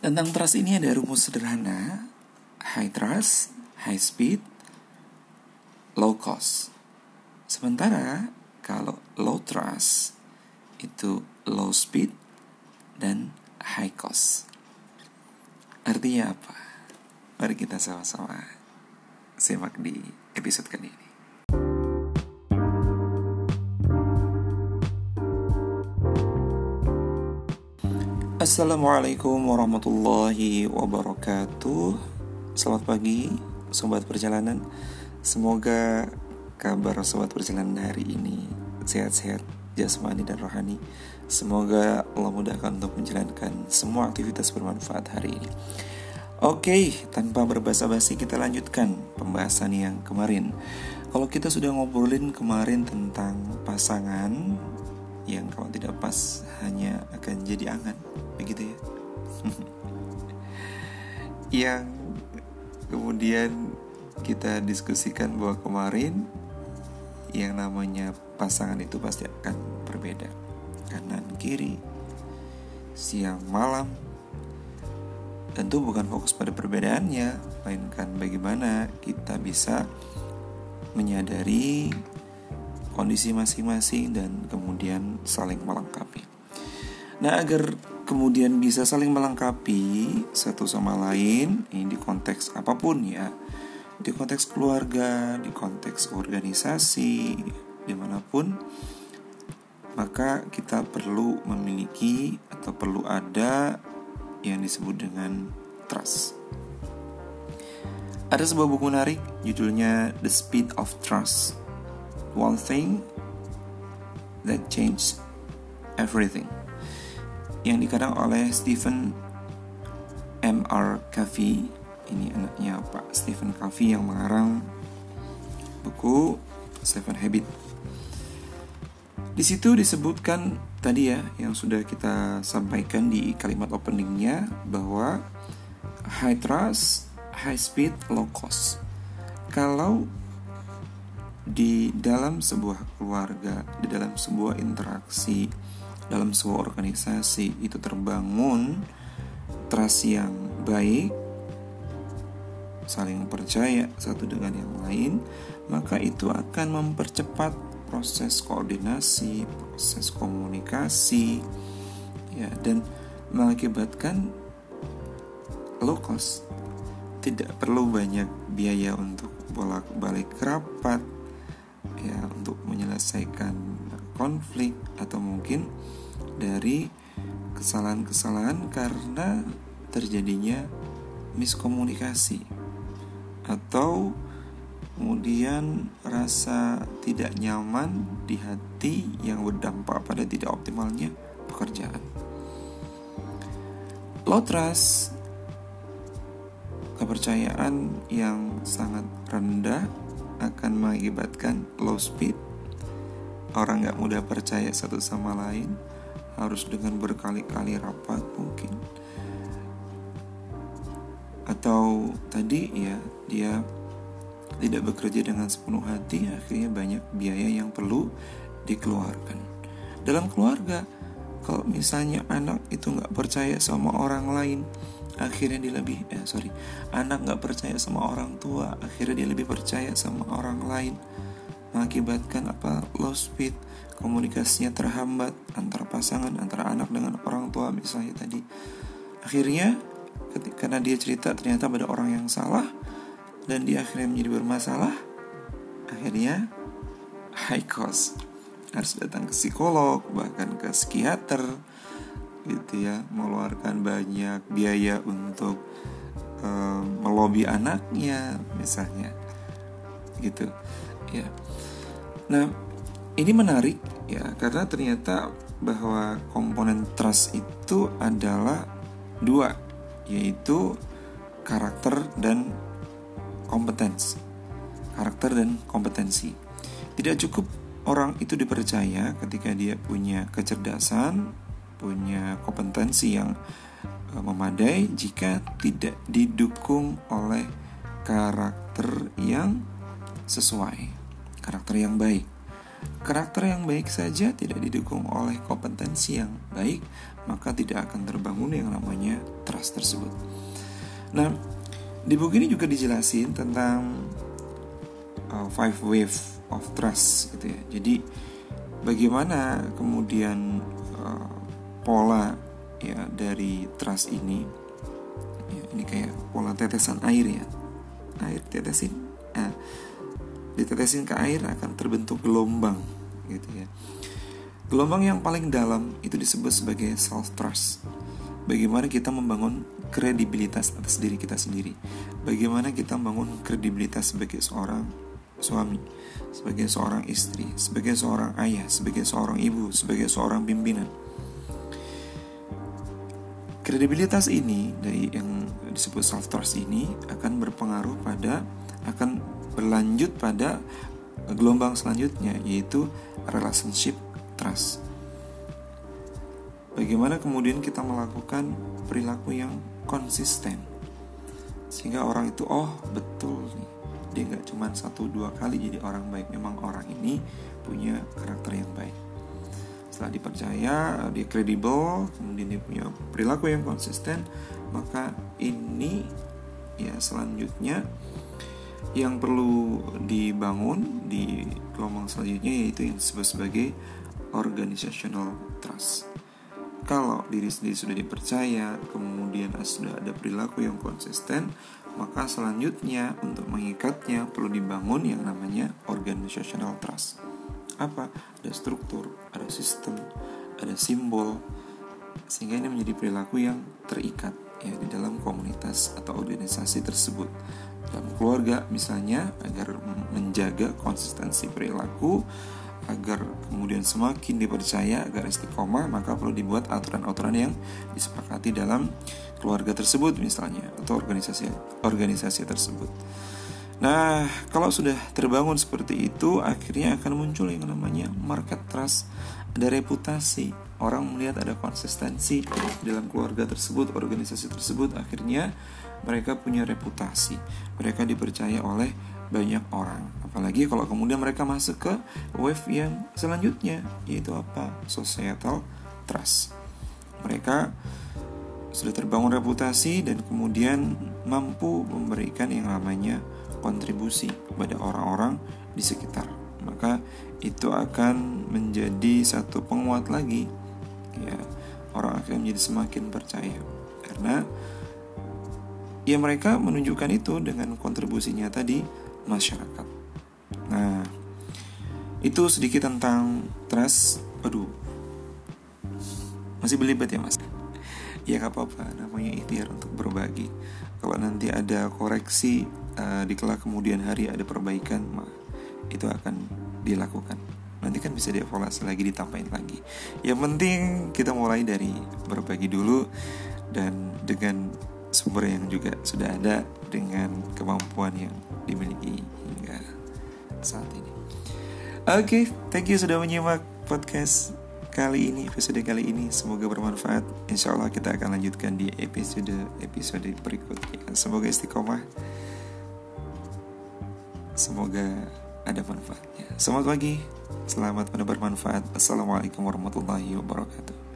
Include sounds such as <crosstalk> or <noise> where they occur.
Tentang trust ini ada rumus sederhana, high trust, high speed, low cost. Sementara kalau low trust itu low speed dan high cost. Artinya apa? Mari kita sama-sama simak di episode kali ini. Assalamualaikum warahmatullahi wabarakatuh. Selamat pagi Sobat Perjalanan. Semoga kabar Sobat Perjalanan hari ini Sehat-sehat jasmani dan rohani. Semoga Allah mudahkan untuk menjalankan Semua aktivitas bermanfaat hari ini. Oke, tanpa berbasa-basi kita lanjutkan pembahasan yang kemarin. Kalau kita sudah ngobrolin kemarin tentang pasangan yang kalau tidak pas hanya akan jadi angan begitu ya? <laughs> Yang kemudian kita diskusikan bahwa kemarin yang namanya pasangan itu pasti akan berbeda. Kanan kiri siang malam. Tentu bukan fokus pada perbedaannya melainkan bagaimana kita bisa menyadari kondisi masing-masing dan kemudian saling melengkapi. Nah, agar kemudian bisa saling melengkapi satu sama lain, ini di konteks apa pun ya, di konteks keluarga, di konteks organisasi, di mana pun, maka kita perlu memiliki atau perlu ada yang disebut dengan trust. Ada sebuah buku menarik judulnya The Speed of Trust one thing that changed everything yang dikarang oleh Stephen M.R. Covey ini anaknya Pak Stephen Covey yang mengarang buku Seven Habit di situ disebutkan tadi ya yang sudah kita sampaikan di kalimat openingnya bahwa high trust, high speed, low cost. Kalau di dalam sebuah keluarga, di dalam sebuah interaksi, dalam sebuah organisasi itu terbangun trust yang baik, saling percaya satu dengan yang lain, maka itu akan mempercepat proses koordinasi, proses komunikasi, ya dan mengakibatkan low cost. Tidak perlu banyak biaya untuk bolak-balik rapat, ya untuk menyelesaikan konflik atau mungkin dari kesalahan-kesalahan karena terjadinya miskomunikasi atau kemudian rasa tidak nyaman di hati yang berdampak pada tidak optimalnya pekerjaan. Low trust kepercayaan yang sangat rendah akan mengakibatkan low speed. Orang nggak mudah percaya satu sama lain, harus dengan berkali-kali rapat mungkin. Atau tadi ya dia tidak bekerja dengan sepenuh hati, akhirnya banyak biaya yang perlu dikeluarkan. Dalam keluarga, kalau misalnya anak itu nggak percaya sama orang lain, akhirnya dia lebih eh sorry anak nggak percaya sama orang tua akhirnya dia lebih percaya sama orang lain. Mengakibatkan apa? Low speed komunikasinya terhambat antara pasangan antara anak dengan orang tua misalnya tadi. Akhirnya karena dia cerita ternyata pada orang yang salah dan dia akhirnya menjadi bermasalah akhirnya high cost. Harus datang ke psikolog bahkan ke psikiater gitu ya mengeluarkan banyak biaya untuk um, melobi anaknya misalnya. Gitu ya. Nah ini menarik ya karena ternyata bahwa komponen trust itu adalah dua yaitu karakter dan kompetensi karakter dan kompetensi. Tidak cukup orang itu dipercaya ketika dia punya kecerdasan punya kompetensi yang uh, memadai jika tidak didukung oleh karakter yang sesuai, karakter yang baik. karakter yang baik saja tidak didukung oleh kompetensi yang baik, maka tidak akan terbangun yang namanya trust tersebut. Nah, di buku ini juga dijelasin tentang uh, five wave of trust gitu ya. Jadi bagaimana kemudian uh, pola ya dari trust ini. Ya, ini kayak pola tetesan air ya. Air tetesin. Nah, ditetesin ke air akan terbentuk gelombang gitu ya. Gelombang yang paling dalam itu disebut sebagai self trust bagaimana kita membangun kredibilitas atas diri kita sendiri. Bagaimana kita membangun kredibilitas sebagai seorang suami sebagai seorang istri sebagai seorang ayah sebagai seorang ibu sebagai seorang pimpinan kredibilitas ini dari yang disebut self trust ini akan berpengaruh pada akan berlanjut pada gelombang selanjutnya yaitu relationship trust. Bagaimana kemudian kita melakukan perilaku yang konsisten? Sehingga orang itu oh betul nih. Dia nggak cuma satu dua kali jadi orang baik. Memang orang ini punya karakter yang baik setelah dipercaya dia kredibel kemudian dia punya perilaku yang konsisten maka ini ya selanjutnya yang perlu dibangun di gelombang selanjutnya yaitu yang disebut sebagai organizational trust. Kalau diri sendiri sudah dipercaya, kemudian sudah ada perilaku yang konsisten, maka selanjutnya untuk mengikatnya perlu dibangun yang namanya organizational trust. Apa? Ada struktur, ada sistem, ada simbol, sehingga ini menjadi perilaku yang terikat ya di dalam komunitas atau organisasi tersebut dalam keluarga misalnya agar menjaga konsistensi perilaku agar kemudian semakin dipercaya agar istiqomah maka perlu dibuat aturan-aturan yang disepakati dalam keluarga tersebut misalnya atau organisasi organisasi tersebut. Nah, kalau sudah terbangun seperti itu, akhirnya akan muncul yang namanya market trust, ada reputasi, orang melihat ada konsistensi dalam keluarga tersebut, organisasi tersebut, akhirnya mereka punya reputasi, mereka dipercaya oleh banyak orang. Apalagi kalau kemudian mereka masuk ke wave yang selanjutnya, yaitu apa? Societal trust. Mereka sudah terbangun reputasi dan kemudian mampu memberikan yang namanya kontribusi kepada orang-orang di sekitar. Maka itu akan menjadi satu penguat lagi ya orang akan menjadi semakin percaya karena ya mereka menunjukkan itu dengan kontribusinya tadi masyarakat. Nah, itu sedikit tentang trust. Aduh, masih belibet ya mas? Ya nggak apa-apa, namanya ikhtiar untuk berbagi. Kalau nanti ada koreksi uh, di kelak kemudian hari ada perbaikan, mah itu akan dilakukan. Nanti kan bisa dievaluasi lagi ditambahin lagi. Yang penting kita mulai dari berbagi dulu dan dengan sumber yang juga sudah ada dengan kemampuan yang dimiliki hingga saat ini. Oke okay, thank you sudah menyimak podcast kali ini episode kali ini. Semoga bermanfaat. Insya Allah kita akan lanjutkan di episode episode berikutnya. Semoga istiqomah semoga ada manfaatnya selamat pagi Selamat pada bermanfaat. Assalamualaikum warahmatullahi wabarakatuh.